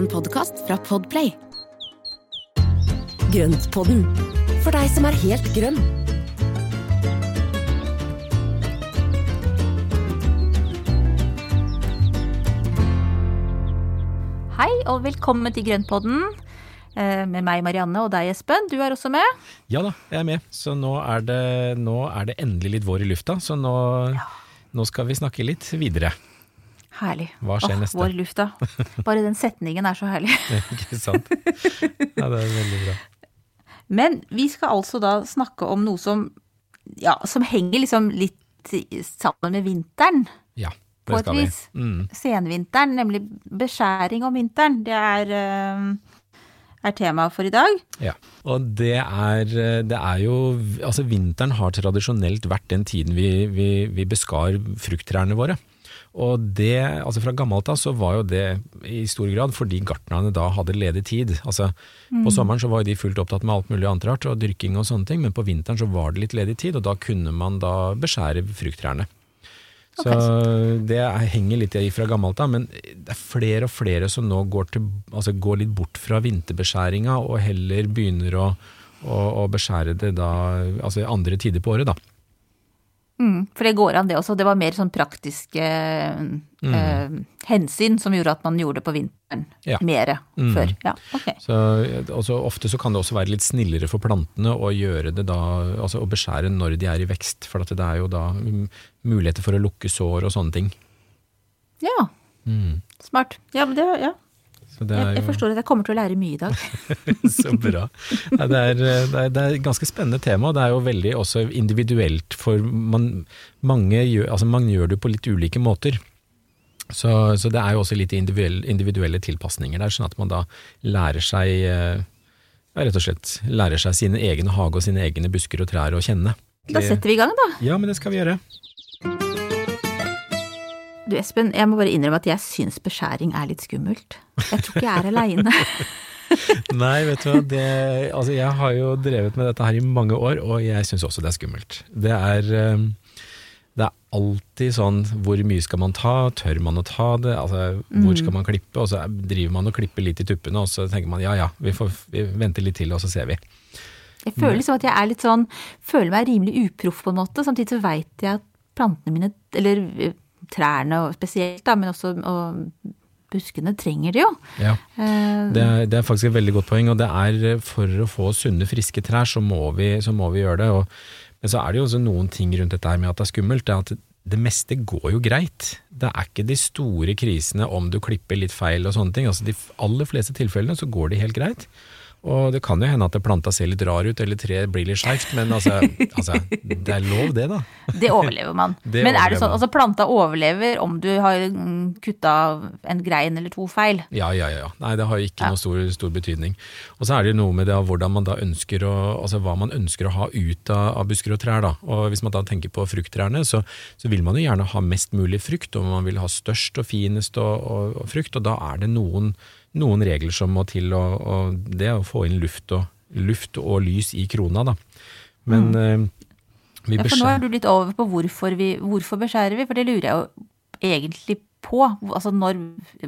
En podkast fra Podplay. Grøntpodden, for deg som er helt grønn. Hei og velkommen til Grøntpodden. eh, Med meg Marianne og deg Espen. Du er også med. Ja da, jeg er med. Så nå er det, nå er det endelig litt vår i lufta, så nå, nå skal vi snakke litt videre. Herlig. Hva skjer Åh, neste? Vår lufta. Bare den setningen er så herlig. Ikke sant? Ja, det er veldig bra. Men vi skal altså da snakke om noe som, ja, som henger liksom litt sammen med vinteren. Ja, På det et skal vi. vis. Mm. Senvinteren, nemlig beskjæring om vinteren. Det er, eh, er temaet for i dag. Ja. Og det er, det er jo Altså, vinteren har tradisjonelt vært den tiden vi, vi, vi beskar frukttrærne våre. Og det, altså Fra gammelt av så var jo det i stor grad fordi gartnerne da hadde ledig tid. Altså På sommeren så var de fullt opptatt med alt mulig annet rart, og dyrking og sånne ting, men på vinteren så var det litt ledig tid, og da kunne man da beskjære frukttrærne. Så det er, henger litt i fra gammelt av, men det er flere og flere som nå går, til, altså går litt bort fra vinterbeskjæringa og heller begynner å, å, å beskjære det da, altså andre tider på året, da. Mm, for det går an, det også. Det var mer sånn praktiske eh, hensyn som gjorde at man gjorde det på vinteren Ja. mere Mm. før. Ja, okay. Så, også, ofte så kan det også være litt snillere for plantene å da, altså å beskjære når de er i vekst, for at det er jo da mm, muligheter for å lukke sår og sånne ting. Ja, Mm. smart. Ja, men det, ja. Jeg, jeg forstår at jeg kommer til å lære mye i dag. så bra. Nei, det, er, det, er, det er ganske spennende tema, og det er jo veldig også individuelt, for man, mange gjør, altså man gjør det på litt ulike måter. Så, så det er jo også litt individuelle, individuelle tilpasninger der, sånn at man da lærer seg eh, rett og slett lærer seg sine egne hage og sine egne busker og trær å kjenne. Da setter vi i gang, da. Ja, men det skal vi gjøre. Du Espen, jeg må bare innrømme at jeg syns beskjæring er litt skummelt. Jeg tror ikke jeg er aleine. Nei, vet du hva, det, altså jeg har jo drevet med dette her i mange år, og jeg syns også det er skummelt. Det er, eh, det er alltid sånn, hvor mye skal man ta, tør man å ta det, altså hvor skal man klippe, og så driver man og klipper litt i tuppene, og så tenker man ja ja, vi får vi venter litt til, og så ser vi. Jeg føler liksom at jeg er litt sånn Føler meg rimelig uproff på en måte. Samtidig så veit jeg at plantene mine, eller trærne og spesielt, da, men også og buskene, trenger det jo. Ja. Eh, Det er, det er faktisk et veldig godt poeng, og det er eh, for å få sunne, friske trær, så må vi, så må vi gjøre det. Og, men så er det jo også noen ting rundt dette her med at det er skummelt. Det er at det meste går jo greit. Det er ikke de store krisene om du klipper litt feil og sånne ting. Altså De aller fleste tilfellene så går det helt greit. Og det kan jo hende at planta ser litt rar ut, eller treet blir litt skeivt, men altså, altså Det er lov, det, da. Det overlever man. Det Men er det sånn, altså planta overlever om du har mm, kutta en grein eller to feil? Ja, ja, ja. Nei, det har jo ikke noe stor, stor betydning. Og så er det jo noe med det av hvordan man da ønsker å, altså hva man ønsker å ha ut av, av busker og trær. da. Og hvis man da tenker på frukttrærne, så, så vil man jo gjerne ha mest mulig frukt, og man vil ha størst og finest og, og, og frukt, og da er det noen, noen regler som må til, og, og det å få inn luft og, luft og lys i krona, da. Men mm. vi Ja, for nå er du litt over på hvorfor, vi, hvorfor beskjærer vi, for det lurer jeg jo egentlig på. Altså når,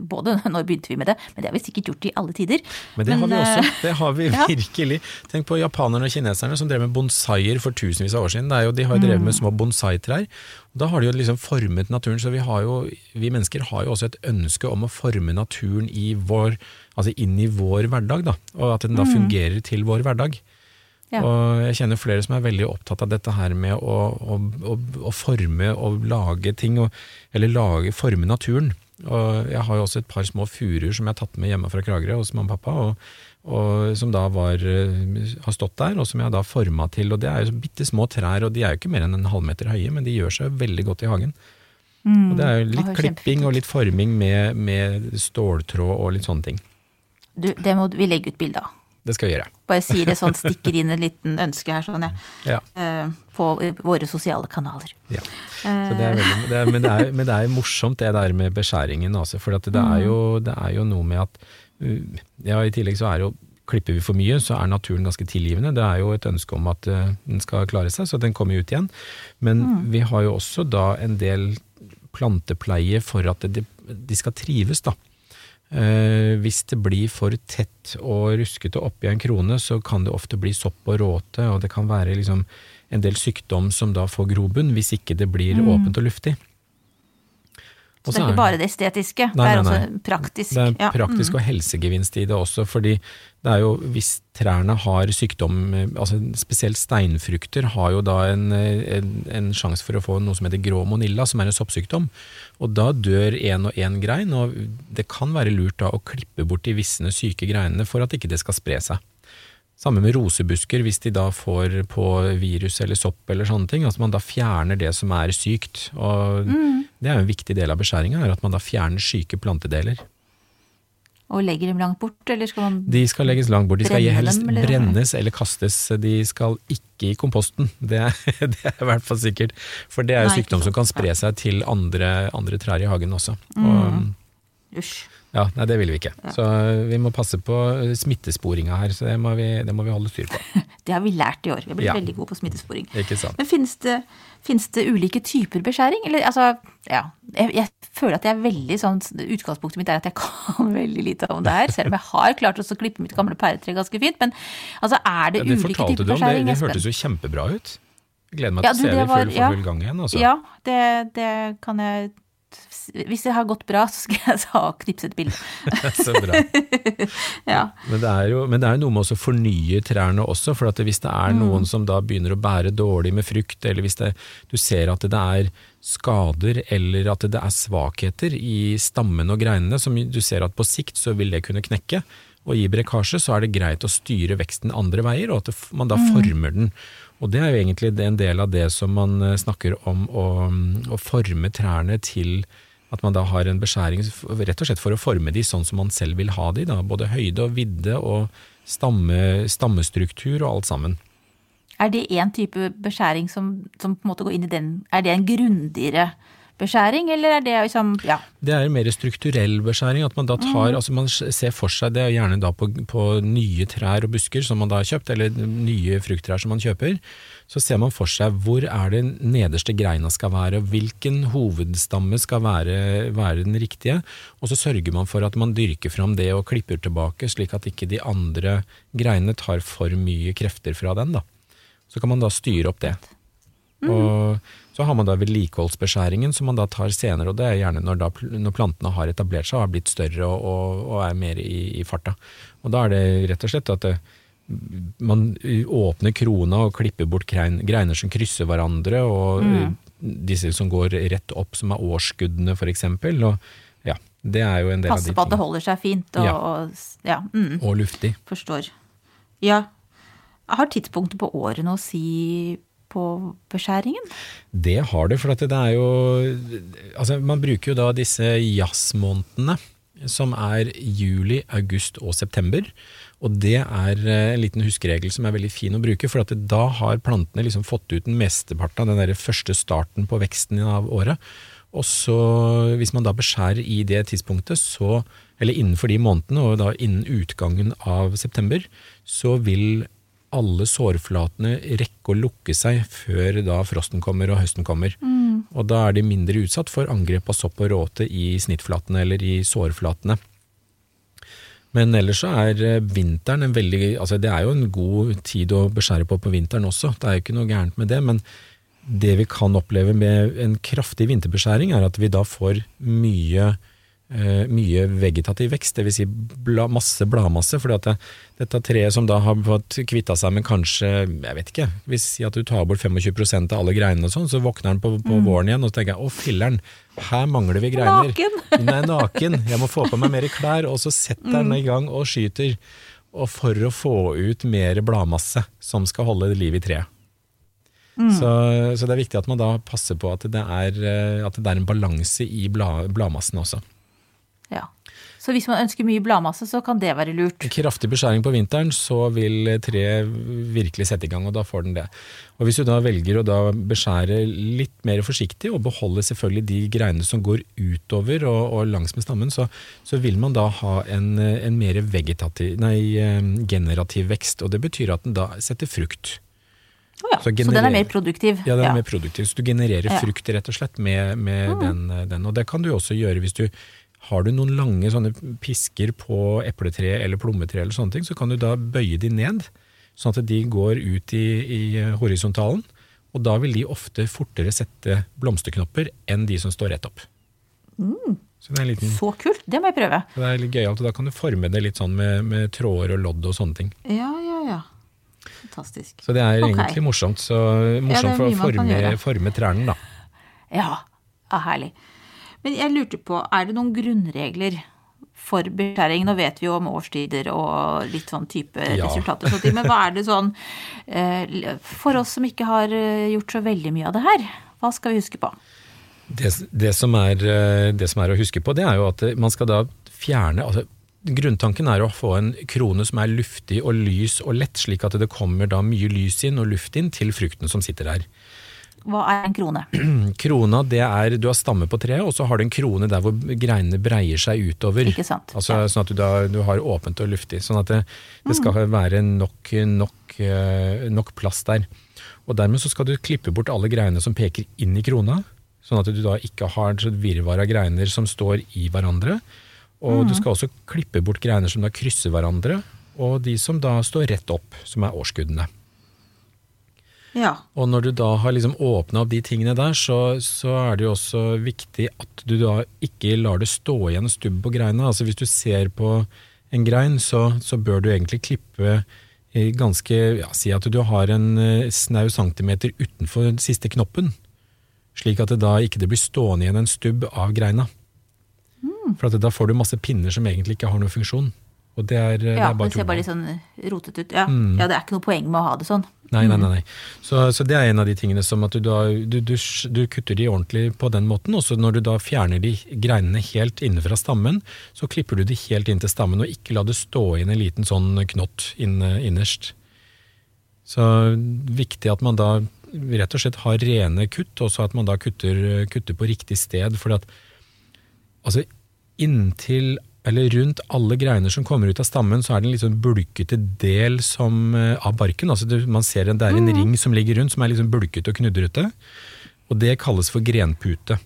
både når begynte vi med det, men det har vi sikkert gjort i alle tider. Men det har vi eh, også. Det har vi ja. virkelig. Tenk på japanerne og kineserne som drev med bonsaier for tusenvis av år siden. Det er jo, de har jo drevet med små bonsai-trær. Da har de jo liksom formet naturen. Så vi, har jo, vi mennesker har jo også et ønske om å forme naturen i vår, altså inn i vår hverdag. Da. Og at den da fungerer til vår hverdag. Ja. Og jeg kjenner flere som er veldig opptatt av dette her med å, å, å, å forme og lage ting, og, eller lage, forme naturen. Og jeg har jo også et par små furuer som jeg har tatt med hjemme fra Kragerø hos mamma og pappa, og, og som da var, eh, har stått der, og som jeg da forma til. Og det er jo så bitte små trær, og de er jo ikke mer enn en halvmeter høye, men de gjør seg veldig godt i hagen. Og det er jo litt klipping og litt forming med, med ståltråd og litt sånne ting. Du, det må vi legge ut bilde av. Det skal vi gjøre. Bare sier det sånn, stikker inn en liten ønske her, sånn, ja. Ja. Eh, På våre sosiale kanaler. Ja. Så det er veldig, det er, men, det er, men det er morsomt det der med beskjæringen. også, for at det, er jo, det er jo noe med at uh, ja, I tillegg så er jo Klipper vi for mye, så er naturen ganske tilgivende. Det er jo et ønske om at uh, den skal klare seg, så den kommer ut igjen. Men vi har jo også da en del plantepleie for at de, de skal trives, da. Eh, hvis det blir for tett og ruskete oppi en krone, så kan det ofte bli sopp og råte, og det kan være liksom en del sykdom som da får grobunn, hvis ikke det blir Mm. åpent og luftig. Så det er ikke bare det estetiske, Nei, det er nei, også praktisk. Det er ja. praktisk og helsegevinst i det også, fordi det er jo hvis trærne har sykdom, altså spesielt steinfrukter har jo da en, en, en sjanse for å få noe som heter grå monilla, som er en soppsykdom. Og da dør én og én grein, og det kan være lurt da å klippe bort de visne syke greinene for at ikke det skal spre seg. Samme med rosebusker, hvis de da får på virus eller sopp eller sånne ting, at man da fjerner det som er sykt. Og det er jo en viktig del av beskjæringa, er at man da fjerner syke plantedeler. Og legger dem langt bort, eller skal man De skal legges langt bort. De skal helst dem, eller? brennes eller kastes. De skal ikke i komposten. Det er, det er i hvert fall sikkert. For det er jo Nei, sykdom som kan spre seg til andre, andre trær i hagen også. Og, Usj. Ja, nei, det vil vi ikke. Så vi må passe på smittesporinga her, så det må vi, det må vi holde styr på. Det har vi lært i år. Vi har blitt Ja. veldig gode på smittesporing. Ikke sant. Men finnes det, finnes det ulike typer beskjæring? Eller altså, ja. Jeg, jeg føler at jeg er veldig sånn Utgangspunktet mitt er at jeg kan veldig lite om det her, selv om jeg har klart å klippe mitt gamle pæretre ganske fint. Men altså, er det Ja, det ulike typer det, beskjæring? det Espen? hørtes jo kjempebra ut. Gleder meg Ja, til å se det i full, ja. full gang igjen. Også. Ja, det, det kan jeg Hvis det har gått bra, så skal jeg ta og knipse et bilde. Så bra. Ja. Men det er jo men det er jo noe med å fornye trærne også, for at hvis det er noen som da begynner å bære dårlig med frukt, eller hvis det, du ser at det er skader eller at det er svakheter i stammen og greinene, som du ser at på sikt så vil det kunne knekke og gi brekkasje, så er det greit å styre veksten andre veier, og at man da former den. Og det er jo egentlig en del av det som man eh, snakker om, å, å forme trærne til at man da har en beskjæring rett og slett for å forme de sånn som man selv vil ha de, da. både høyde og vidde og stamme, stammestruktur og alt sammen. Er det én type beskjæring som, som på en måte går inn i den Er det en grundigere beskjæring, eller er det liksom Ja. Det er mer strukturell beskjæring, at man da tar, altså man ser for seg det, gjerne da på, på nye trær og busker som man da har kjøpt, eller nye frukttrær som man kjøper, så ser man for seg hvor er det nederste greina skal være, hvilken hovedstamme skal være, være den riktige, og så sørger man for at man dyrker fram det og klipper tilbake, slik at ikke de andre greinene tar for mye krefter fra den da. Så kan man da styre opp det. Og så har man da vedlikeholdsbeskjæringen som man da tar senere, og det er gjerne når, da, når plantene har etablert seg og har blitt større og, og, og er mer i, i farta. Og da er det rett og slett at det, man åpner krona og klipper bort grein, greiner som krysser hverandre, og mm. disse som går rett opp, som er årsskuddene for eksempel. Og ja, det er jo en del Passe av de på at det holder seg fint og Ja. og, ja mm, Og luftig. forstår. Ja. Har tidspunktet på året noe å si på beskjæringen? Det har det, for det er jo Altså, man bruker jo da disse jazzmånedene, som er juli, august og september. Og det er eh, en liten huskeregel som er veldig fin å bruke, for da har plantene liksom fått ut den mesteparten av den der første starten på veksten av året. Og så, hvis man da beskjærer i det tidspunktet, så, eller innenfor de månedene, og da innen utgangen av september, så vil alle sårflatene rekke å lukke seg før da frosten kommer og høsten kommer. Og da er de mindre utsatt for angrep av sopp og råte i snittflatene eller i sårflatene. Men ellers så er eh, vinteren en veldig altså Det er jo en god tid å beskjære på på vinteren også, det er jo ikke noe gærent med det. Men det vi kan oppleve med en kraftig vinterbeskjæring, er at vi da får mye, eh, mye vegetativ vekst, dvs. Si bla, masse bladmasse. fordi at det, dette treet som da har fått kvitta seg med kanskje, jeg vet ikke, hvis si at du tar bort 25% av alle greinene og sånn, så våkner den på, på våren igjen og så tenker jeg å filler'n, her mangler vi greiner. Naken! Hun er naken, jeg må få på meg mer klær, og så setter den i gang og skyter. Og for å få ut mer bladmasse som skal holde liv i treet. Så, så det er viktig at man da passer på at det er, eh, at det er en balanse i blad, bladmassen også. Ja. Så hvis man ønsker mye bladmasse, så kan det være lurt. Kraftig beskjæring på vinteren, så vil treet virkelig sette i gang, og da får den det. Og Hvis du da velger å da beskjære litt mer forsiktig, og beholde selvfølgelig de greinene som går utover og, og langs med stammen, så, så vil man da ha en, en mer vegetativ, nei, generativ vekst. og Det betyr at den da setter frukt. Å ja. Så Så, den er mer produktiv. Ja, den er Ja. mer produktiv, så du genererer frukt rett og slett med, med den, den. Og det kan du også gjøre hvis du Har du noen lange sånne pisker på epletre eller plommetre, eller sånne ting, så kan du da bøye de ned, sånn at de går ut i, i horisontalen. Og da vil de ofte fortere sette blomsterknopper enn de som står rett opp. Så det er, liten, Så kult! Det må jeg prøve. det er litt gøyalt, og da kan du forme det litt sånn med, med tråder og lodd og sånne ting. Ja, ja, ja. Fantastisk. Så det er okay. egentlig morsomt. Så morsomt ja, for å forme, forme trærne, da. Ja, ja, herlig. Men jeg lurte på, er det noen grunnregler for beskjæring? Nå vet vi jo om årstider og litt sånn type Ja. resultater, og sånne men hva er det sånn eh, For oss som ikke har eh, gjort så veldig mye av det her, hva skal vi huske på? Det, det, som er, eh, det som er å huske på, det er jo at man skal da fjerne altså, Grunntanken er å få en krone som er luftig og lys og lett, slik at det kommer da mye lys inn og luft inn til frukten som sitter der. Hva er en krone? Krona, det er Du har stamme på treet, og så har du en krone der hvor greinene breier seg utover. Ikke sant? Altså, Sånn at du, da, du har åpent og luftig. Sånn at det, det skal være nok, nok, eh, nok plass der. Og dermed så skal du klippe bort alle greinene som peker inn i krona, sånn at du da ikke har et virvar av greiner som står i hverandre. Og du skal også klippe bort greiner som da krysser hverandre, og de som da står rett opp, som er årskuddene. Ja. Og når du da har liksom åpna opp de tingene der, så, så er det jo også viktig at du da ikke lar det stå igjen stubb på greina. Altså hvis du ser på en grein, så, så bør du egentlig klippe eh, ganske ja, Si at du har en eh, snau centimeter utenfor den siste knoppen. Slik at det da ikke det blir stående igjen en stubb av greina. For at da får du masse pinner som egentlig ikke har noen funksjon. Og det er, det ja er bare det ser bare litt sånn rotete ut. Ja. ja, det er ikke noe poeng med å ha det sånn. Nei, nei, nei. nei. Så, så det er en av de tingene som at du da du, du, du kutter de ordentlig på den måten, og så når du da fjerner de greinene helt inne fra stammen, så klipper du de helt inn til stammen, og ikke la det stå inn en liten sånn knott inne, innerst. Så viktig at man da rett og slett har rene kutt, og så at man da kutter, kutter på riktig sted, for at altså inntil eller rundt alle greiner som kommer ut av stammen, så er det en litt sånn bulkete del som, eh, av barken. Altså det, man ser en, det er en ring som ligger rundt, som er sånn bulkete og knudrete. Og det kalles for grenpute.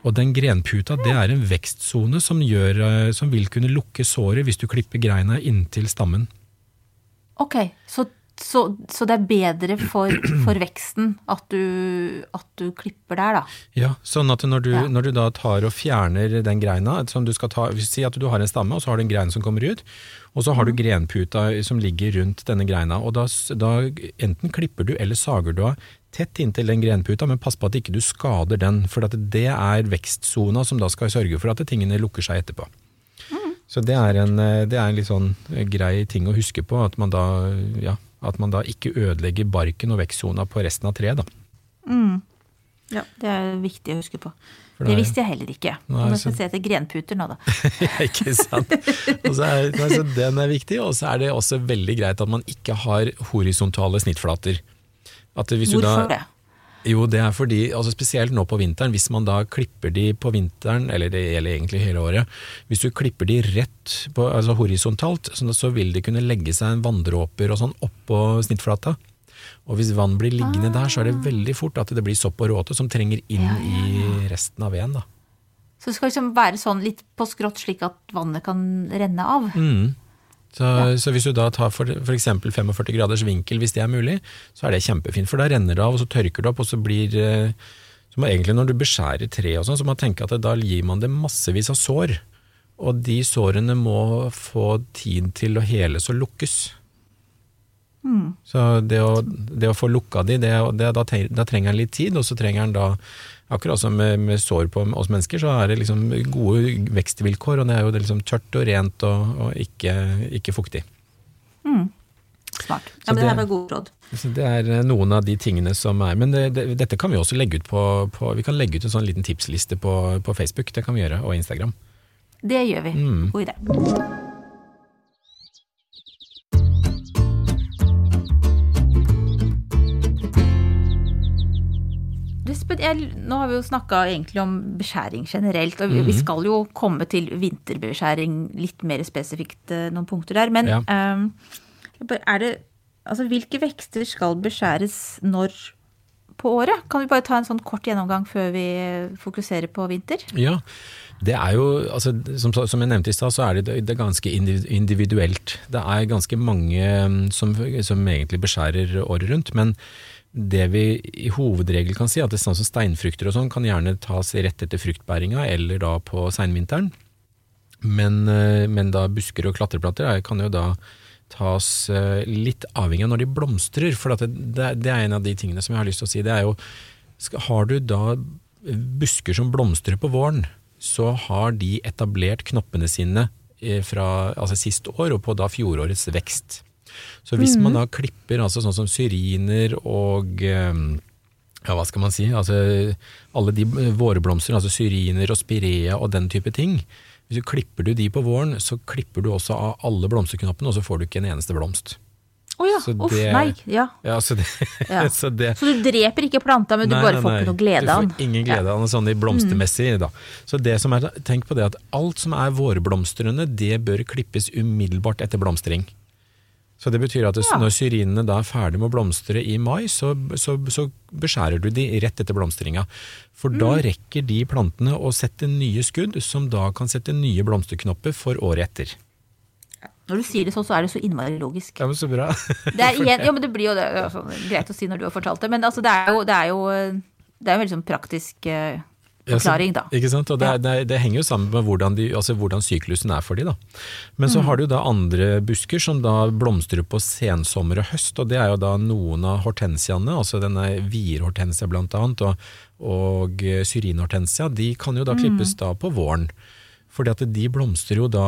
Og den grenputa det er en vekstsone som, gjør, eh, som vil kunne lukke såret hvis du klipper greina inntil stammen. Ok, så, så, så det er bedre for, for veksten at du, at du klipper der, da? Ja, sånn at når du, Ja. når du da tar og fjerner den greina, som du skal ta, si at du har en stamme, og så har du en grein som kommer ut, og så har du grenputa som ligger rundt denne greina, og da, da enten klipper du eller sager du av tett inntil den grenputa, men pass på at ikke du skader den, for det er vekstsona som da skal sørge for at tingene lukker seg etterpå. Så det er, en, eh, det er en litt sånn eh, grei ting å huske på, at man da, ja, at man da ikke ødelegger barken og vekstsona på resten av treet. Mm. Ja, Det er viktig å huske på. For Det det visste jeg heller ikke. Nå skal jeg se etter grenputer nå, da. ikke sant? Er, altså, den er viktig, og så er det også veldig greit at man ikke har horisontale snittflater. At hvis du Hvorfor da, det? Jo, det er fordi, altså spesielt nå på vinteren, hvis man da klipper de på vinteren, eller det gjelder egentlig hele året, hvis du klipper de rett på, altså horisontalt, så, så vil det kunne legge seg en vanndråper og sånn oppå snittflata. Og hvis vann blir liggende der, så er det veldig fort at det blir sopp og råte som trenger inn i resten av veden. da. Så det skal liksom være sånn litt på skrått, slik at vannet kan renne av? Mm. Så, så hvis du da tar for, eksempel 45 graders vinkel, hvis det er mulig, så er det kjempefint, for da renner det av, og så tørker det opp, og så blir eh, så må egentlig Når du beskjærer tre og sånn, så må man tenke at det, da gir man det massevis av sår. Og de sårene må få tid til å heles og lukkes. Så det å, det å få lukka de, det, det, da, da trenger en litt tid, og så trenger en da Akkurat som med, med sår på oss mennesker, så er det liksom gode vekstvilkår, og det er jo det liksom tørt og rent og, og ikke, ikke fuktig. Smart. Ja, men det her var råd. Det er eh, noen av de tingene som er Men det, det, dette kan vi også legge ut på, på Vi kan legge ut en sånn liten tipsliste på, på Facebook, det kan vi gjøre, og Instagram. Det gjør vi. Mm. God idé. Jeg, nå har vi jo snakka egentlig om beskjæring generelt, og vi, Mhm. vi skal jo komme til vinterbeskjæring litt mer spesifikt eh, noen punkter der. Men Ja. um, er det Altså, hvilke vekster skal beskjæres når på året? Kan vi bare ta en sånn kort gjennomgang før vi fokuserer på vinter? Ja, Det er jo, altså, som, som jeg nevnte i stad, så er det, det er ganske individuelt. Det er ganske mange mm, som, som egentlig beskjærer året rundt, men det vi i hovedregel kan si, at det sånn som steinfrukter og sånn kan gjerne tas rett etter fruktbæringa, eller da på seinvinteren. Men, eh, men, da busker og klatreplater kan jo da tas eh, litt avhengig av når de blomstrer. For det, det, er en av de tingene som jeg har lyst til å si. Det er jo Har du da busker som blomstrer på våren, så har de etablert knoppene sine eh, fra altså sist år og på da fjorårets vekst. Så hvis mm. man da klipper altså sånn som syriner og ja, hva skal man si, altså alle de vårblomster, altså syriner og spirea og den type ting, hvis du klipper du de på våren, så klipper du også av alle blomsterknoppene, og så får du ikke en eneste blomst. Å oh ja, så uff, nei. Ja. ja, så, det, ja. så, det, så, du dreper ikke planta, men du nei, bare får ikke noe glede av den? Du får ingen glede av den sånn i blomstermessig. Mm. Da. Så det som er, tenk på det at alt som er vårblomstrende, det bør klippes umiddelbart etter blomstring. Så det betyr at det, ja. når syrinene da er ferdig med å blomstre i mai, så, så, så beskjærer du de rett etter blomstringa. For mm. da rekker de plantene å sette nye skudd, som da kan sette nye blomsterknopper for året etter. Når du sier det sånn, så er det så innmari logisk. Ja, men Så bra. det, er, igjen, ja, men det blir jo det, altså, greit å si når du har fortalt det, men altså, det, er jo, det, er jo, det er jo veldig sånn praktisk uh, forklaring, da. Ikke sant? Og det, det, det, henger jo sammen med hvordan, de, altså hvordan syklusen er for de da. Men så mm. har du da andre busker som da blomstrer på sensommer og høst, og det er jo da noen av hortensiaene, altså denne vierhortensia blant annet, og, og syrinhortensia, de kan jo da mm. klippes mm. da på våren. Fordi at de blomstrer jo da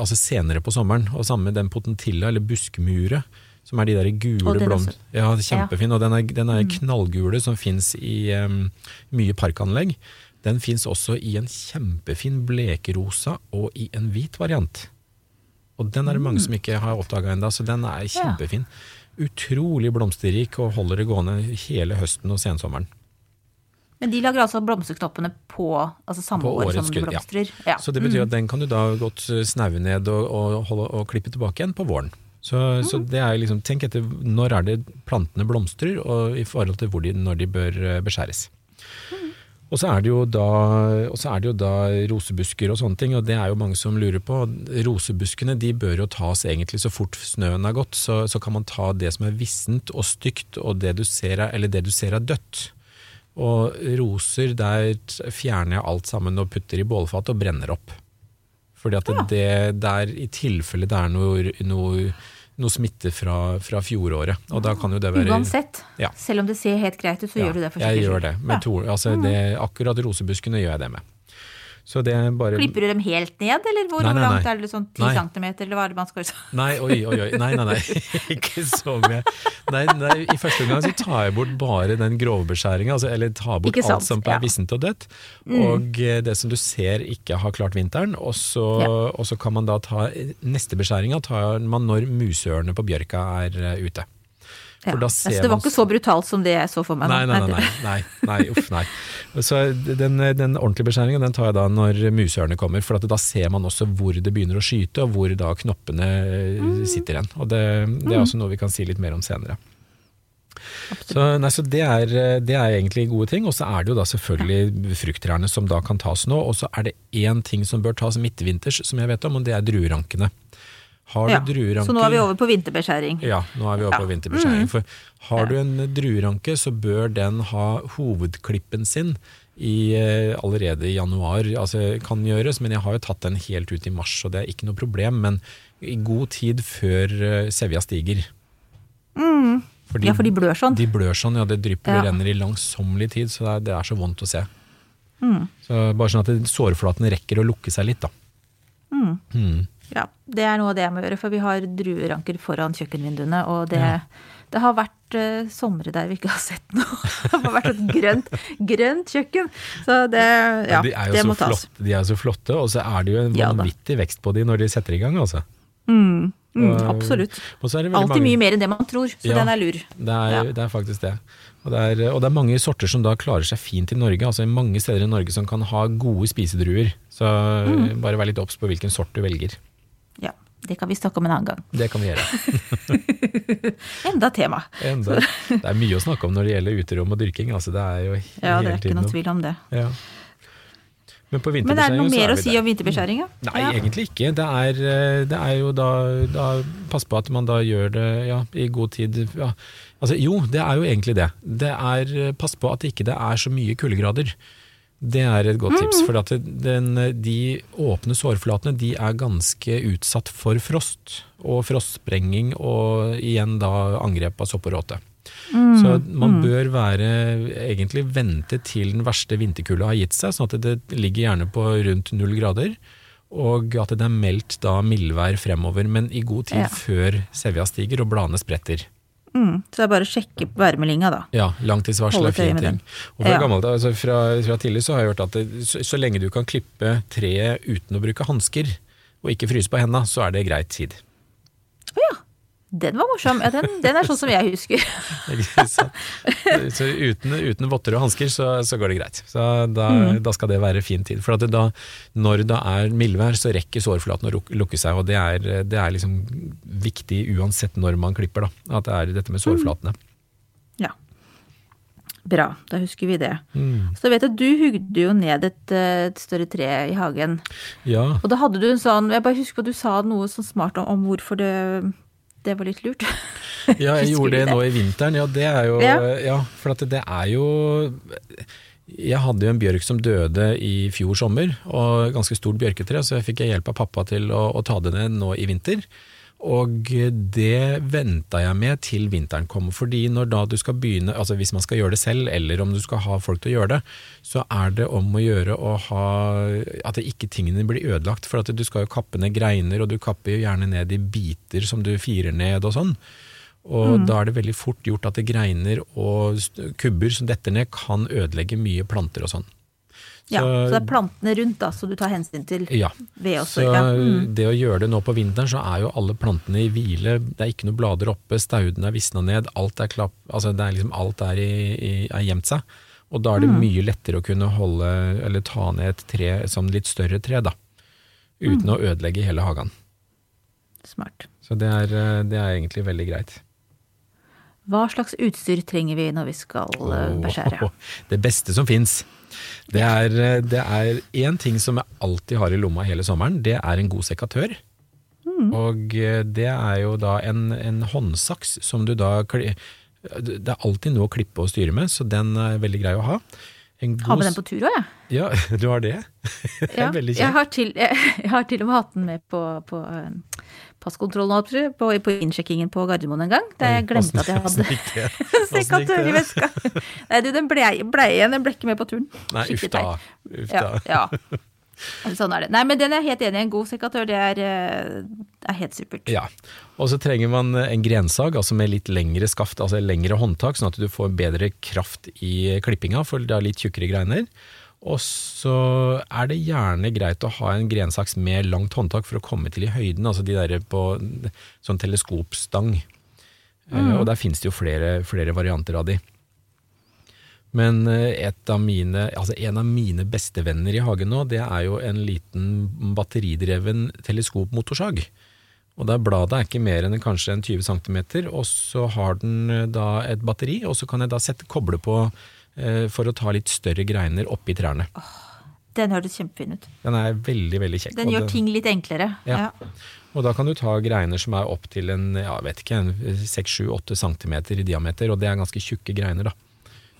altså senere på sommeren, og sammen med den potentilla, eller buskmure som er de der gule blomstene. Ja, kjempefin. Og den er, den er mm. knallgule, som fins i um, mye parkanlegg. Den fins også i en kjempefin blekerosa og i en hvit variant. Og den er det mange mm. som ikke har oppdaga ennå, så den er kjempefin. Utrolig blomsterrik og holder det gående hele høsten og sensommeren. Men de lager altså blomsterknoppene på altså samme på år som de blomstrer? Ja. ja. Så det betyr at mm. den kan du da godt snaue ned og, og, holde, og klippe tilbake igjen på våren. Så, mm. så, det er liksom, tenk etter når er det plantene blomstrer, og i forhold til de, når de bør eh, beskjæres. Mm. Og så er det jo da, er det jo da rosebusker og sånne ting, og det er jo mange som lurer på. Rosebuskene de bør jo tas egentlig så fort snøen er gått, så, så kan man ta det som er vissent og stygt, og det du ser er, eller det du ser er dødt. Og roser, der fjerner jeg alt sammen og putter i bålfat og brenner opp. Fordi at ja. det der, i tilfelle det er noe, noe, noe smitte fra, fra, fjoråret. Og da kan jo det være Uansett. Ja. Selv om det ser helt greit ut, så ja, gjør du det for sikkerhets skyld. Jeg gjør det. To, altså mm. det, akkurat rosebuskene gjør jeg det med. Bare... Klipper du dem helt ned, eller hvor nei, nei, nei. langt er det? Sånn 10 cm, eller hva er det man skal Nei, oi, oi, oi. Nei, nei, nei. Ikke så mye. Nei, nei, I første omgang så tar jeg bort bare den grove beskjæringa, altså, eller tar bort alt som er ja. vissent og dødt. Mm. Og eh, det som du ser ikke har klart vinteren. Og så, ja. og så kan man da ta neste beskjæringa tar man når musørene på bjørka er uh, ute. Ja. Altså, det var ikke så brutalt som det jeg så for meg? Nei, nei, nei. nei, nei, uff, nei. Så den, den ordentlige beskjæringen den tar jeg da når musørene kommer, for da ser man også hvor det begynner å skyte, og hvor da knoppene mm. sitter igjen. Og det, det er mm. også noe vi kan si litt mer om senere. Så, nei, så det, er, det, er, egentlig gode ting. Og så er det jo da selvfølgelig frukttrærne som da kan tas nå. Og så er det én ting som bør tas midtvinters, som jeg vet om, og det er druerankene. Har du ja, drueranker Så nå er vi over på vinterbeskjæring. Ja, nå er vi over ja. på vinterbeskjæring. Mm. For har du en drueranke, så bør den ha hovedklippen sin i, eh, allerede i januar. Altså, kan gjøres, men jeg har jo tatt den helt ut i mars, så det er ikke noe problem. Men i god tid før uh, sevja stiger. Mm. Fordi, ja, for de blør sånn? De blør sånn, ja. Det drypper og renner i langsommelig tid, så det er, det er, så vondt å se. Mm. Så Bare sånn at sårflaten rekker å lukke seg litt, da. Mm. Ja, det er noe av det jeg må gjøre, for vi har drueranker foran kjøkkenvinduene, og det, ja. det har vært uh, somre der vi ikke har sett noe. det har vært et grønt, grønt kjøkken. Så det, ja, de det må tas. Flott, de er jo så flotte, og så er det jo en vanvittig ja, vekst på de når de setter i gang, altså. Mm, mm, absolutt. Alltid mange... mye mer enn det man tror, så den er lur. Det er, det er faktisk det. Og det, er, og det, er, mange sorter som da klarer seg fint i Norge. altså Mange steder i Norge som kan ha gode spisedruer. Så mm. bare vær litt obs på hvilken sort du velger. Det kan vi snakke om en annen gang. Det kan vi gjøre. Enda tema. Enda. Det er mye å snakke om når det gjelder uterom og dyrking. Altså det er jo ja, det er ikke noe tvil om det. Ja. Men på Men er det noe mer er å si om vinterbeskjæringa? Nei, ja. egentlig ikke. Det er, eh, det er jo da, da Pass på at man da gjør det ja, i god tid. Ja. Altså, jo, det er jo egentlig det. Det er eh, Pass på at ikke det er så mye kuldegrader. Det er et godt tips. For at den, de åpne sårflatene de er ganske utsatt for frost. Og frostsprenging og igjen da angrep av sopp og råte. Så man bør være, egentlig vente til den verste vinterkulda har gitt seg, sånn at det ligger gjerne på rundt null grader. Og at det er meldt da mildvær fremover, men i god tid Ja. før sevja stiger og bladene spretter. Mm, så det er bare å sjekke værmeldinga, da. Ja, langtidsvarsel er fin ting. Og fra, Ja. gammelt, altså fra, fra tidlig så har jeg hørt at det, så, så lenge du kan klippe treet uten å bruke hansker, og ikke fryse på henda, så er det greit tid. Å ja. Den var morsom. Ja, den, den er sånn som jeg husker. Så uten, uten votter og hansker så, så går det greit. Så da, Mm. da skal det være fin tid. For at da, når det er mildvær, så rekker sårflaten å lukke seg, og det er, det er liksom viktig uansett når man klipper, da. At det er dette med sårflatene. Ja. Bra, da husker vi det. Mm. Så vet jeg, du hugde jo ned et, et større tre i hagen. Ja. Og da hadde du en sånn Jeg bare husker at du sa noe sånn smart om, om hvorfor det, det var litt lurt. Ja, jeg gjorde det nå i vinteren. Ja, det er jo Ja. Ja, for det er jo Jeg hadde jo en bjørk som døde i fjor sommer, og ganske stort bjørketre, så jeg fikk hjelp av pappa til å, å ta det ned nå i vinter. Og det venta jeg med til vinteren kom, fordi når da du skal begynne, altså hvis man skal gjøre det selv, eller om du skal ha folk til å gjøre det, så er det om å gjøre å ha at det ikke tingene blir ødelagt. For at du skal jo kappe ned greiner, og du kapper jo gjerne ned i biter som du firer ned og sånn. Og da er det veldig fort gjort at det greiner og kubber som detter ned, kan ødelegge mye planter og sånn. Ja, så det er plantene rundt da, så du tar hensyn til Ja. ved også. Så Ja. Mm. det å gjøre det nå på vinteren, så er jo alle plantene i hvile. Det er ikke noe blader oppe, staudene er visna ned, alt er klapp, altså det er liksom alt er, i, i, er gjemt seg. Og da er det Mm. mye lettere å kunne holde, eller ta ned et tre, som litt større tre, da. Uten Mm. å ødelegge hele hagen. Smart. Så det er, eh, det er egentlig veldig greit. Hva slags utstyr trenger vi når vi skal eh, beskjære? Det beste som fins. Det er, eh, det er én ting som jeg alltid har i lomma hele sommeren, det er en god sekatør. Mm. Og eh, det er jo da en, en håndsaks som du da Det er alltid noe å klippe og styre med, så den er veldig grei å ha. God med den på tur òg, jeg. Ja, du har det? Det er Ja, veldig jeg, kjekt. har til, jeg, jeg har til og med hatt den med på, på eh, passkontrollen holdt jeg på, på, innsjekkingen på Gardermoen en gang. Da jeg glemte at jeg hadde sekatør i veska. Nei, du, den ble, ble igjen, den ble ikke med på turen. Nei, uff da. Ja, ja. Sånn er det. Nei, men den er jeg helt enig i. En god sekatør, det er, eh, er helt supert. Ja, og så trenger man en grensag, altså med litt lengre skaft, altså lengre håndtak, sånn at du får bedre kraft i klippinga, for det er litt tjukkere greiner. Og så er det gjerne greit å ha en grensaks med langt håndtak for å komme til i høyden, altså de der på sånn teleskopstang. Eh, Og der finnes det jo flere, flere varianter av de. Men eh, et av mine, altså en av mine bestevenner i hagen nå, det er jo en liten batteridreven teleskopmotorsag. Og der bladet er ikke mer enn kanskje en 20 cm, og så har den eh, da et batteri, og så kan jeg da sette koble på for å ta litt større greiner oppi trærne. Den hørtes kjempefin ut. Den er veldig, veldig kjekk. Den gjør den, ting litt enklere. Ja. Ja. Og da kan du ta greiner som er opp til en, ja, vet ikke, 6-7-8 cm i diameter, og det er ganske tjukke greiner da.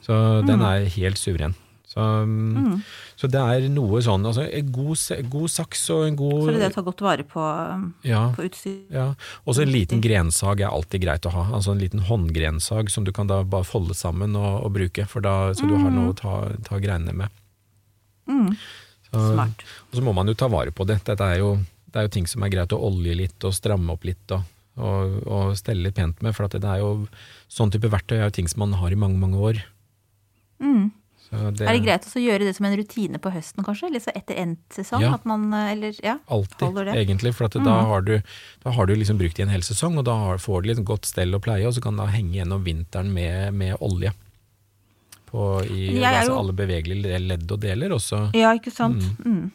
Så Mm. den er helt suveren. Så, mm. så det er noe sånn, altså en god, god saks og en god... Så det å ta godt vare på, um, ja, på utstyr. ja. Også en liten grensag er alltid greit å ha. Altså en liten håndgrensag som du kan da bare folde sammen og, og bruke, for da, så du har noe å ta, ta greinene med. Mm. Så, Smart. og så må man jo ta vare på det. Dette er jo, det er jo ting som er greit å olje litt og stramme opp litt og, og, og stelle litt pent med. For at det er jo sånn type verktøy er jo ting som man har i mange, mange år. Mm. Det, Er det greit å gjøre det som en rutine på høsten, kanskje? Eller så etter endt sesong? Ja. At man, eh, eller, ja. Alltid? Mm. egentlig. For at da, har du, da har du liksom brukt i en hel sesong, og da får du litt godt stell og pleie, og så kan det henge gjennom vinteren med, med olje. På, I altså, jo- alle bevegelige ledd og deler. også. Ja, ikke sant? Mm.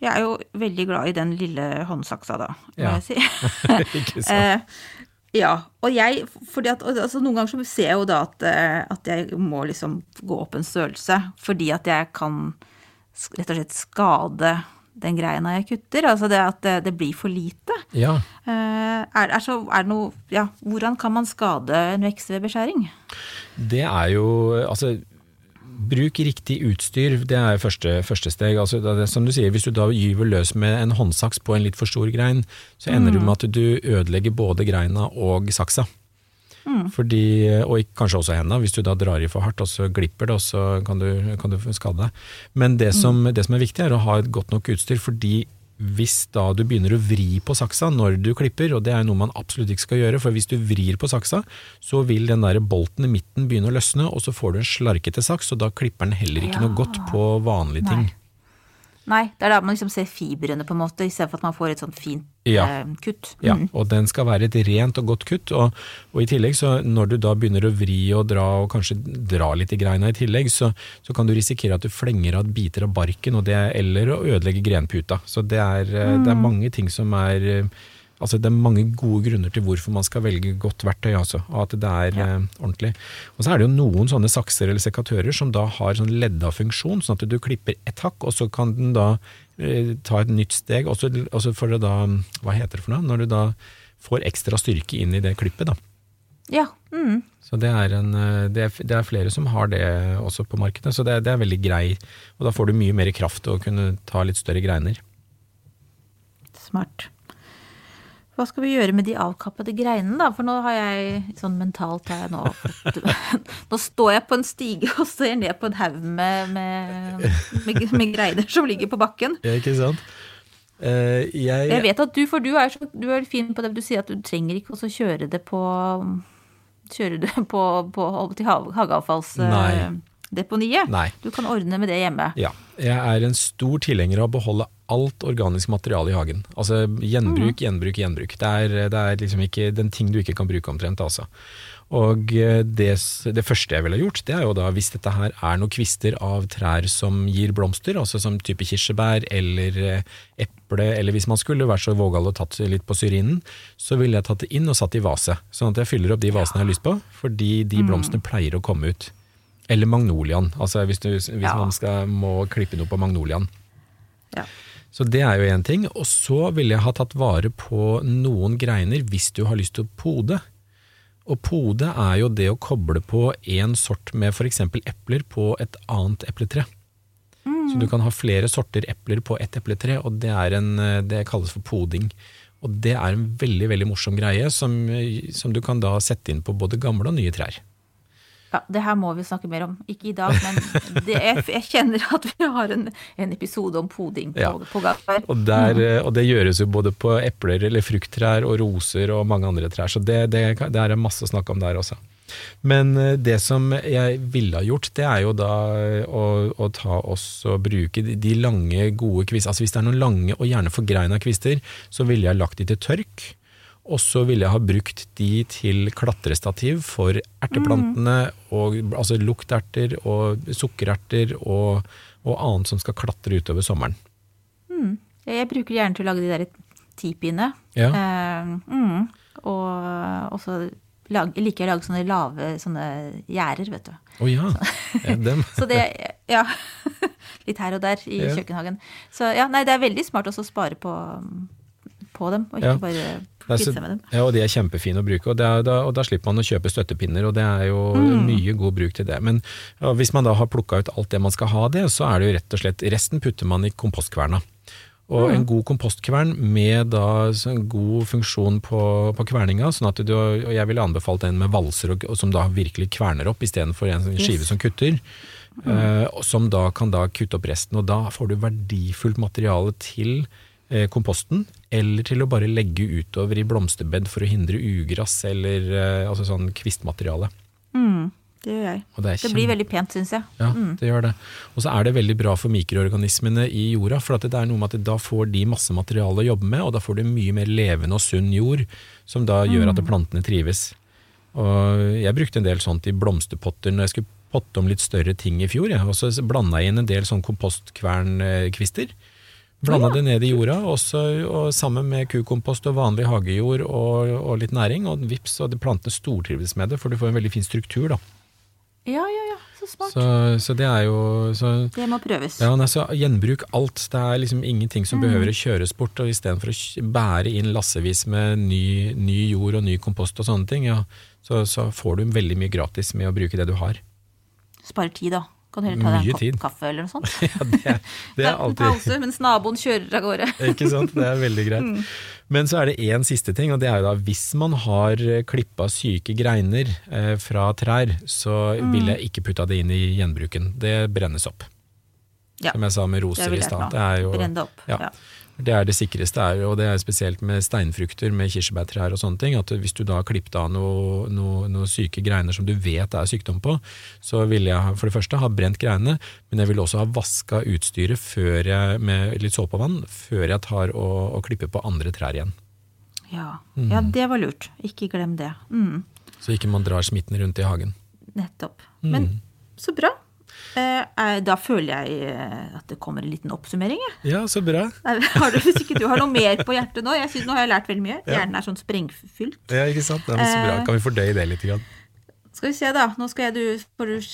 Jeg er jo veldig glad i den lille håndsaksa, da, må Ja. jeg si. Ja, og jeg fordi at, altså Noen ganger så ser jeg jo da at, eh, at jeg må liksom gå opp en størrelse, fordi at jeg kan rett og slett skade den greina jeg kutter? Altså det at det, det blir for lite? Ja, Eh, er, er, så, er noe Ja, hvordan kan man skade en vekst ved beskjæring? det er jo Altså, bruk riktig utstyr, det er første, første steg. Altså, det som du sier, hvis du da gyver løs med en håndsaks på en litt for stor grein, så ender du med at du ødelegger både greina og saksa. Fordi, og kanskje også henda, hvis du da drar i for hardt og så glipper det, og så kan du, kan du skade deg. Men det som, det som er viktig er å ha et godt nok utstyr, fordi hvis da du begynner å vri på saksa når du klipper, og det er noe man absolutt ikke skal gjøre, for hvis du vrir på saksa, så vil den der bolten i midten begynne å løsne, og så får du en slarkete saks, og da klipper den heller ikke noe godt på vanlige ting. Nei. Nei, det er da man liksom ser fibrene, på en måte, istedenfor at man får et sånt fint Ja. eh, kutt. Ja, Mm. og den skal være et rent og godt kutt. Og, og i tillegg, så når du da begynner å vri og dra, og kanskje dra litt i greina i tillegg, så, så kan du risikere at du flenger av biter av barken, og det er, eller å ødelegge grenputa. Så det er, mm. det er mange ting som er eh, Altså det er mange gode grunner til hvorfor man skal velge godt verktøy, altså, og at det er Ja. eh, ordentlig. Og så er det jo noen sånne sakser eller sekatører som da har sånn ledda funksjon, sånn at du klipper ett hakk, og så kan den da eh, ta et nytt steg, og så, og får du da, hva heter det for noe, når du da får ekstra styrke inn i det klippet da. Ja. Mm. Så det er, en, eh, det, er, det er flere som har det også på markedet, så det, det er veldig grei, og da får du mye mer kraft å kunne ta litt større greiner. Smart. Hva skal vi gjøre med de avkappede greinene, da? For nå har jeg sånn mentalt har jeg nå Nå står jeg på en stige og ser ned på en haug med, med, med, med greiner som ligger på bakken. Ja, ikke sant? Uh, jeg, Jeg vet at du, for du er, så, du er fin på det, du sier at du trenger ikke også kjøre det på Kjøre det på, på til Nei. Hageavfallsdeponiet. Nei. Du kan ordne med det hjemme. Ja, jeg er en stor tilhenger av å beholde alt organisk materiale i hagen. Altså gjenbruk, gjenbruk, gjenbruk. Det er, det er liksom ikke den ting du ikke kan bruke omtrent, altså. Og eh, det, det første jeg ville gjort, det er jo da hvis dette her er noen kvister av trær som gir blomster, altså som type kirsebær eller eh, eple, eller hvis man skulle vært så vågal og tatt litt på syrinen, så ville jeg tatt det inn og satt i vase, sånn at jeg fyller opp de vasene jeg har lyst på, fordi de blomstene pleier å komme ut. Eller magnoliaen, altså hvis, du, hvis Ja. man skal, må klippe noe på magnoliaen. Ja. Så det er jo én ting. Og så ville jeg ha tatt vare på noen greiner hvis du har lyst til å pode. Og pode er jo det å koble på én sort med f.eks. epler på et annet epletre. Så du kan ha flere sorter epler på ett epletre, og det, er en, eh, det kalles for poding. Og det er en veldig veldig morsom greie som, som du kan da sette inn på både gamle og nye trær. Ja, det her må vi snakke mer om. Ikke i dag, men det, jeg, jeg kjenner at vi har en, en episode om poding på, Ja. på gang her. Og, der, eh, og det gjøres jo både på epler eller frukttrær og roser og mange andre trær, så det, det, det er masse å snakke om der også. Men eh, det som jeg ville ha gjort, det er jo da eh, å, å ta oss og bruke de, lange, gode kvister. Altså hvis det er noen lange og gjerne forgreina kvister, så ville jeg lagt de til tørk. Og så ville jeg ha brukt de til klatrestativ for erteplantene, og, altså lukterter og sukkererter og, og annet som skal klatre utover sommeren. Jeg bruker gjerne til å lage de der tipiene. Ja. Eh, mm, og også liker jeg å lage sånne lave sånne gjerder, vet du. Å ja. ja dem. Så det, ja, litt her og der i Ja. kjøkkenhagen. Så ja, nei, det er veldig smart også å spare på, på dem, og ikke bare kvitte seg med dem. Ja, og de er kjempefine å bruke, og, det er, da, og da slipper man å kjøpe støttepinner, og det er jo Mm. mye god bruk til det. Men ja, hvis man da har plukka ut alt det man skal ha det, så er det jo rett og slett Resten putter man i kompostkverna. Og Mm. en god kompostkvern med da en god funksjon på, på kverninga, sånn at du, og jeg ville anbefalt den med valser og, og som da virkelig kverner opp istedenfor en skive Yes. som kutter. Mm. Uh, som da kan da kutte opp resten, og da får du verdifullt materiale til komposten, eller til å bare legge utover i blomsterbed for å hindre ugress eller eh, altså sånn kvistmateriale. Mm, det gjør jeg. Det, Det blir veldig pent, syns jeg. ja, det gjør det. Og så er det veldig bra for mikroorganismene i jorda, for at det er noe med at da får de masse materiale å jobbe med, og da får du mye mer levende og sunn jord, som da gjør at plantene trives. Og jeg brukte en del sånt i blomsterpotter når jeg skulle potte om litt større ting i fjor, Ja. og så blanda jeg inn en del sånn kompostkvernkvister. Blanda det ned i jorda, også, og sammen med kukompost og vanlig hagejord og, og litt næring, og vips, og de plantene stortrives med det, for du får en veldig fin struktur da. Ja, ja, ja. så smart. Så, så det er jo så, Det må prøves. ja, nei, så Gjenbruk alt. Det er liksom ingenting Mm. som behøver å kjøres bort. og Istedenfor å bære inn lassevis med ny, ny jord og ny kompost og sånne ting, ja, så, så får du veldig mye gratis med å bruke det du har. Sparer tid, da. Kan heller ta deg en en tid. kopp kaffe eller noe sånt. Ja, det, er, det er alltid... en pause mens naboen kjører av gårde. Ikke sant? Det er veldig greit. Mm. Men så er det én siste ting, og det er jo da hvis man har klippa syke greiner eh, fra trær, så Mm. vil jeg ikke putte det inn i gjenbruken. Det brennes opp. Ja. Som jeg sa med roser i stad. Det Brenn det opp. Ja. Ja. Det er det sikreste, og det er spesielt med steinfrukter, med kirsebærtrær og sånne ting. At hvis du da klippet av noen noe, noe syke greiner som du vet er sykdom på, så vil jeg for det første ha brent greinene, men jeg vil også ha vaska utstyret jeg, med litt såpe og vann før jeg tar og, og klipper på andre trær igjen. Ja. Mm. ja, det var lurt. Ikke glem det. Mm. Så ikke man drar smitten rundt i hagen. Nettopp. Mm. Men så bra. Eh, eh, da føler jeg eh, at det kommer en liten oppsummering. Jeg. Ja, så bra. Har du, hvis ikke du har noe mer på hjertet nå? Jeg synes, nå har jeg lært veldig mye. Hjernen er sånn sprengfylt. Ja, ikke sant? Det er så bra. Kan vi fordøye det litt? Grann? Skal vi se, da. Nå skal jeg, du, får du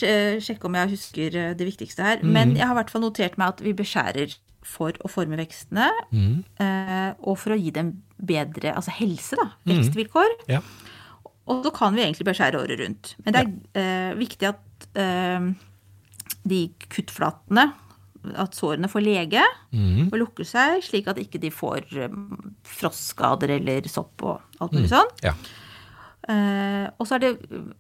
sjekke om jeg husker det viktigste her. Mhm. Men jeg har i hvert fall notert meg at vi beskjærer for å forme vekstene. Eh, og for å gi dem bedre altså helse, da. Vekstvilkår. Ja. Og så kan vi egentlig beskjære året rundt. Men det er ja. viktig at de kuttflatene, at sårene får lege mm. og lukker seg, slik at ikke de får eh, frostskader eller sopp og alt mulig sånn. ja. Uh, og så er det,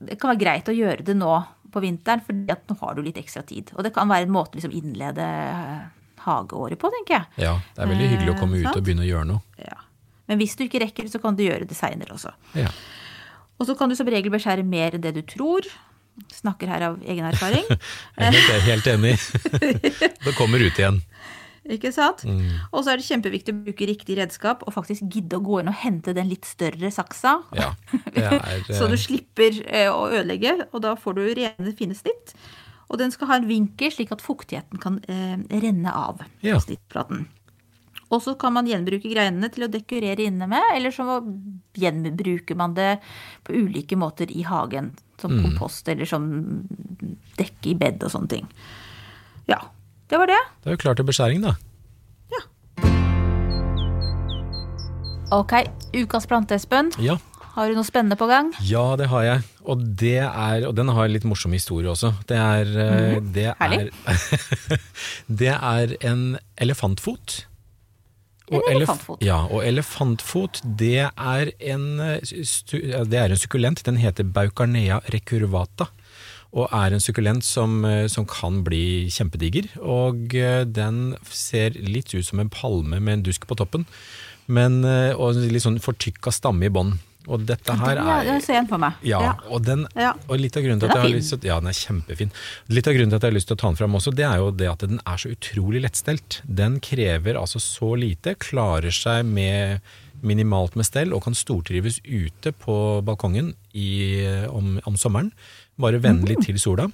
det kan være greit å gjøre det nå på vinteren, for nå har du litt ekstra tid. Og det kan være en måte å liksom innlede eh, hageåret på, tenker jeg. ja. Det er veldig hyggelig å komme uh, ut og begynne å gjøre noe. Ja. Men hvis du ikke rekker det, så kan du gjøre det seinere også. Ja. Og så kan du som regel beskjære mer enn det du tror. Snakker her av egen erfaring. Jeg er helt, helt enig. det kommer ut igjen. Ikke sant? Mm. Og så er det kjempeviktig å bruke riktig redskap og faktisk gidde å gå inn og hente den litt større saksa. Ja. Er, Så du eh, slipper eh, å ødelegge, og da får du rene, fine snitt. Og den skal ha en vinkel slik at fuktigheten kan eh, renne av Ja. snittplaten. Og så kan man gjenbruke greinene til å dekorere inne med, eller så gjenbruker man det på ulike måter i hagen. Som Mm. kompost eller som dekke i bed og sånne ting. Ja, det var det. det er jo klart til beskjæring, da. Ja. Ok, ukas plante, Espen. Ja. Har du noe spennende på gang? Ja, det har jeg. Og, det er, og den har en litt morsom historie også. Det er, mm. det er, det er en elefantfot. Elef- elefantfot. Ja, og elefantfot det er en, eh, det er en sukkulent. Den heter Baucarnea recurvata. Og er en sukkulent som, eh, som kan bli kjempediger. Og eh, den ser litt ut som en palme med en dusk på toppen. Men, og litt sånn fortykka stamme i bånn. Og dette her er den ser jeg for meg. ja, og, den, og litt av grunnen til at jeg har lyst til, ja, den er kjempefin. Litt av grunnen til at jeg har lyst til å ta den fram også, det er jo det at den er så utrolig lettstelt. Den krever altså så lite, klarer seg med minimalt med stell og kan stortrives ute på balkongen i, om, om sommeren. Bare vennlig til sola.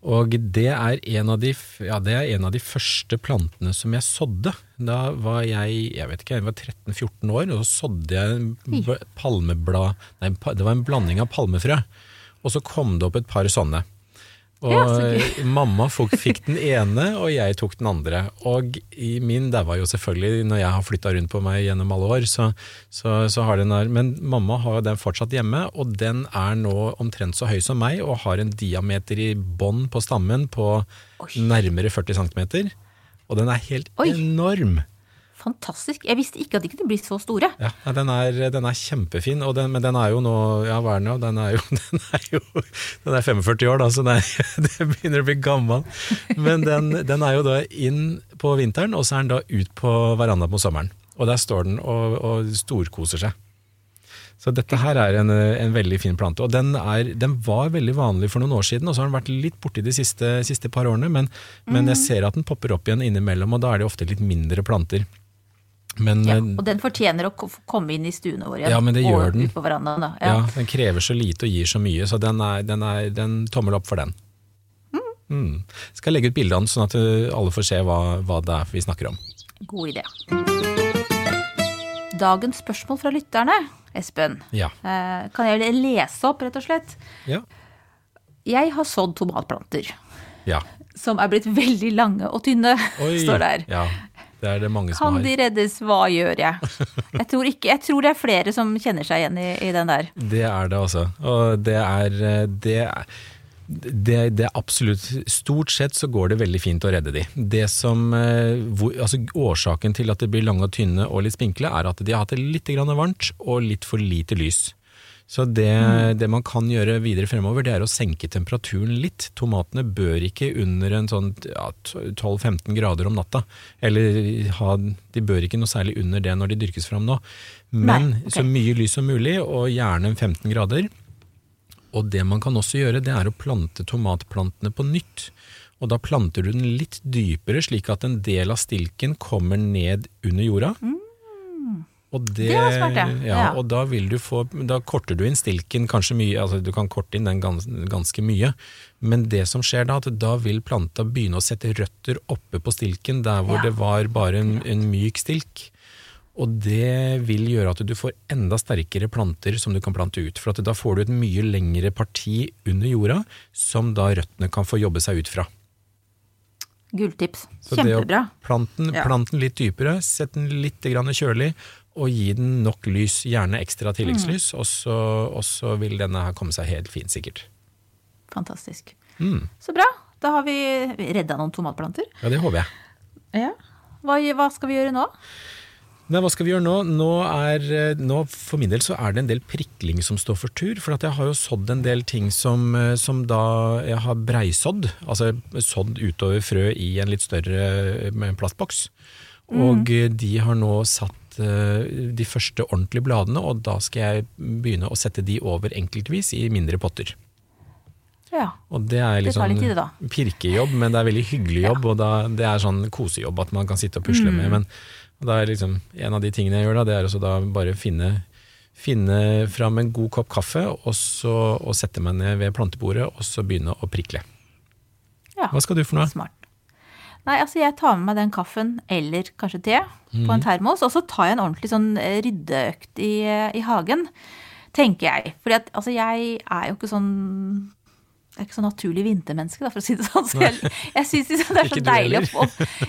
Og det er, en av de, ja, det er en av de første plantene som jeg sådde. Da var jeg jeg vet ikke, jeg var 13-14 år, og så sådde jeg en palmeblad Nei, det var en blanding av palmefrø. Og så kom det opp et par sånne. Og Ja, mamma fikk den ene, og jeg tok den andre. Og i min daua jo selvfølgelig, når jeg har flytta rundt på meg gjennom alle år, så, så, så har den der Men mamma har den fortsatt hjemme, og den er nå omtrent så høy som meg, og har en diameter i bånn på stammen på nærmere 40 cm. Og den er helt Oi. enorm. Fantastisk. Jeg visste ikke at de kunne bli så store. Ja, den, er, den er kjempefin, og den, men den er jo nå Ja, hva er den nå? Den er jo, den er jo den er 45 år, da, så den er, det begynner å bli gammel. Men den, den er jo da inn på vinteren, og så er den da ut på verandaen på sommeren. Og der står den og, og storkoser seg. Så dette her er en, en veldig fin plante. Og den, er, den var veldig vanlig for noen år siden, og så har den vært litt borte de siste, siste par årene. Men, men jeg ser at den popper opp igjen innimellom, og da er det ofte litt mindre planter. Men Ja, eh, og den fortjener å komme inn i stuene våre igjen. Ja, men det gjør den. på verandaen. Ja. Ja. den krever så lite og gir så mye, så den er, den er den tommel opp for den. Mm. Skal legge ut bilde av den, sånn at uh, alle får se hva, hva det er vi snakker om. God idé. Dagens spørsmål fra lytterne, Espen. Ja. Eh, Kan jeg lese opp, rett og slett? ja. Jeg har sådd tomatplanter. Ja. Som er blitt veldig lange og tynne, Oi. står der. Ja, det er det mange som Kan de reddes? Hva gjør jeg? Jeg tror, ikke, jeg tror det er flere som kjenner seg igjen i, i den der. Det er det, altså. Og det er eh, det, er- det, det er absolutt Stort sett så går det veldig fint å redde de. Det som, eh, hvor, altså Årsaken til at de blir lange og tynne og litt spinkle, er at de har hatt det litt grann varmt og litt for lite lys. Så det, det man kan gjøre videre fremover, det er å senke temperaturen litt. Tomatene bør ikke under en sånn ja, 12-15 grader om natta. Eller ha, de bør ikke noe særlig under det når de dyrkes fram nå. Men Nei, okay. så mye lys som mulig, og gjerne 15 grader. Og det man kan også gjøre, det er å plante tomatplantene på nytt. Og da planter du den litt dypere, slik at en del av stilken kommer ned under jorda. Og det, Det var smart, ja. ja. Og da få Da korter du inn stilken kanskje mye, altså du kan korte inn den gans, ganske mye. Men det som skjer da, at da vil planta begynne å sette røtter oppe på stilken, der hvor Ja. det var bare en, en myk stilk. Og det vil gjøre at du får enda sterkere planter som du kan plante ut. For da får du et mye lengre parti under jorda, som da røttene kan få jobbe seg ut fra. Gulltips. Kjempebra. Planten den, Ja. litt dypere, sett den litt grann kjølig, og gi den nok lys, gjerne ekstra tilleggslys, og, så, og så vil denne her komme seg helt fint, sikkert. Fantastisk. Mm. Så bra. Da har vi redda noen tomatplanter. Ja, det håper jeg. Ja. Hva, hva skal vi gjøre nå? Nei, hva skal vi gjøre nå? Nå er, nå For min del så er det en del prikling som står for tur. For at jeg har jo sådd en del ting som, eh, som da jeg har breisådd. Altså sådd utover frø i en litt større eh, plastboks. Og mm. de har nå satt eh, de første ordentlige bladene, og da skal jeg begynne å sette de over enkeltvis i mindre potter. Ja. Og det er litt Det sånn tid, pirkejobb, men det er veldig hyggelig jobb, og da, det er sånn kosejobb at man kan sitte og pusle Mm. med. Men da er liksom, en av de tingene jeg gjør da, det er også da bare finne, finne fram en god kopp kaffe, og så og sette meg ned ved plantebordet, og så begynne å prikle. ja. Hva skal du for noe? Smart. Nei, altså jeg tar med meg den kaffen, eller kanskje te, på Mhm. en termos, og så tar jeg en ordentlig sånn eh, ryddeøkt i, eh, i hagen, tenker jeg. For altså jeg er jo ikke sånn jeg er ikke så naturlig vintermenneske, da, for å si det sånn. Så jeg, jeg syns det er så deilig å få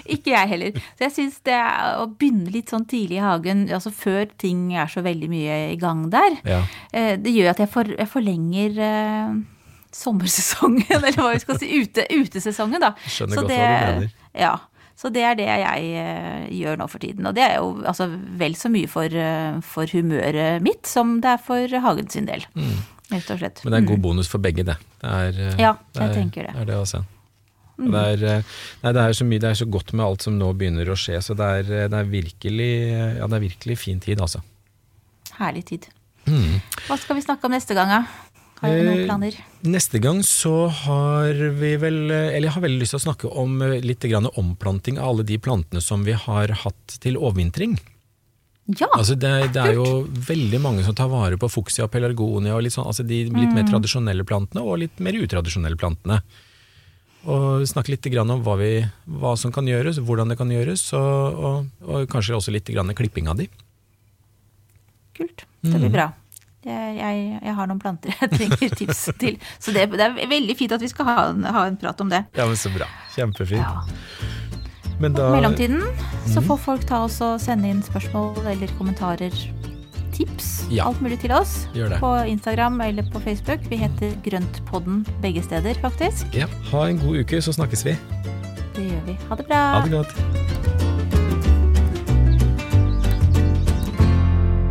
Ikke jeg heller. Så jeg syns det å begynne litt sånn tidlig i hagen, altså før ting er så veldig mye i gang der, Ja. eh, det gjør at jeg, for, jeg forlenger eh, sommersesongen, eller hva vi skal si, ute, utesesongen, da. Skjønner Så godt det, hva du mener. Ja. Så det er det jeg eh, gjør nå for tiden. Og det er jo altså vel så mye for, eh, for humøret mitt som det er for hagen sin del. Rett og slett. Mm. Men det er en god bonus for begge, det. det er, eh, Ja, det jeg er, tenker det. er det også. Mm. Det er, nei, det er så mye, det er så godt med alt som nå begynner å skje, så det er, det er, virkelig, ja, det er virkelig fin tid, altså. Herlig tid. Mm. Hva skal vi snakke om neste gang, da? Har dere noen Eh, planer? Neste gang så har vi vel Eller jeg har veldig lyst til å snakke om eh, litt grann omplanting av alle de plantene som vi har hatt til overvintring. Ja! Altså det, det er jo veldig mange som tar vare på fuksia og pelargonia og litt sånn, altså de litt mer tradisjonelle plantene og litt mer utradisjonelle plantene. Og snakke litt grann om hva, vi, hva som kan gjøres, hvordan det kan gjøres, og, og, og kanskje også litt klipping av de. Kult. Det Mm. blir bra. Jeg, jeg, jeg har noen planter jeg trenger tips til. Så det, det er veldig fint at vi skal ha en, ha en prat om det. Ja, men så bra. Kjempefint. Ja. Men I da, mellomtiden så Mm. får folk ta oss og sende inn spørsmål eller kommentarer, tips, Ja. alt mulig til oss. På Instagram eller på Facebook. Vi heter Grøntpodden begge steder, faktisk. ja, ha en god uke, så snakkes vi. Det gjør vi. Ha det bra. Ha det godt.